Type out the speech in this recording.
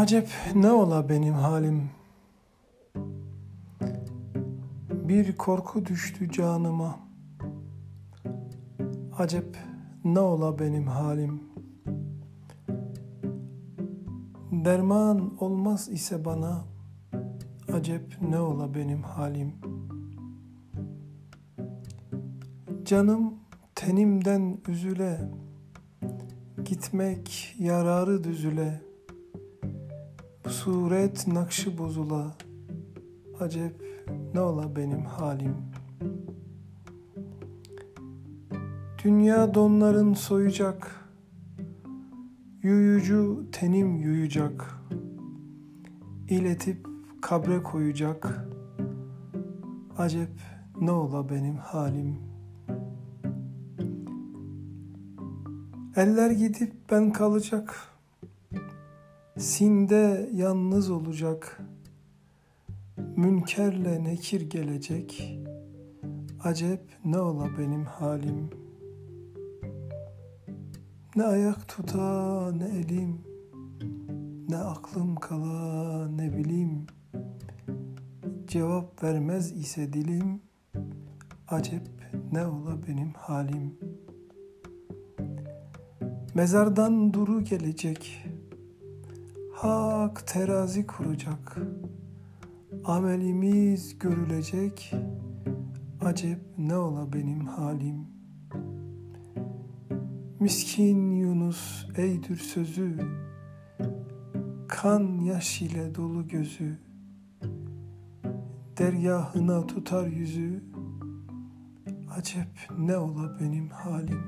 Acep ne ola benim halim? Bir korku düştü canıma. Acep ne ola benim halim? Derman olmaz ise bana Acep ne ola benim halim? Canım tenimden üzüle Gitmek yararı düzüle Suret nakşı bozula. Acep ne ola benim halim? Dünya donların soyacak. Yuyucu tenim yuyacak. İletip kabre koyacak. Acep ne ola benim halim? Eller gidip ben kalacak Sinde yalnız olacak Münkerle nekir gelecek. Acep ne ola benim halim? Ne ayak tuta ne elim? Ne aklım kala ne bileyim Cevap vermez ise dilim Acep ne ola benim halim? Mezardan duru gelecek Hak terazi kuracak. Amelimiz görülecek. Acep ne ola benim halim. Miskin Yunus eydür sözü. Kan yaş ile dolu gözü. Dergahına tutar yüzü. Acep ne ola benim halim.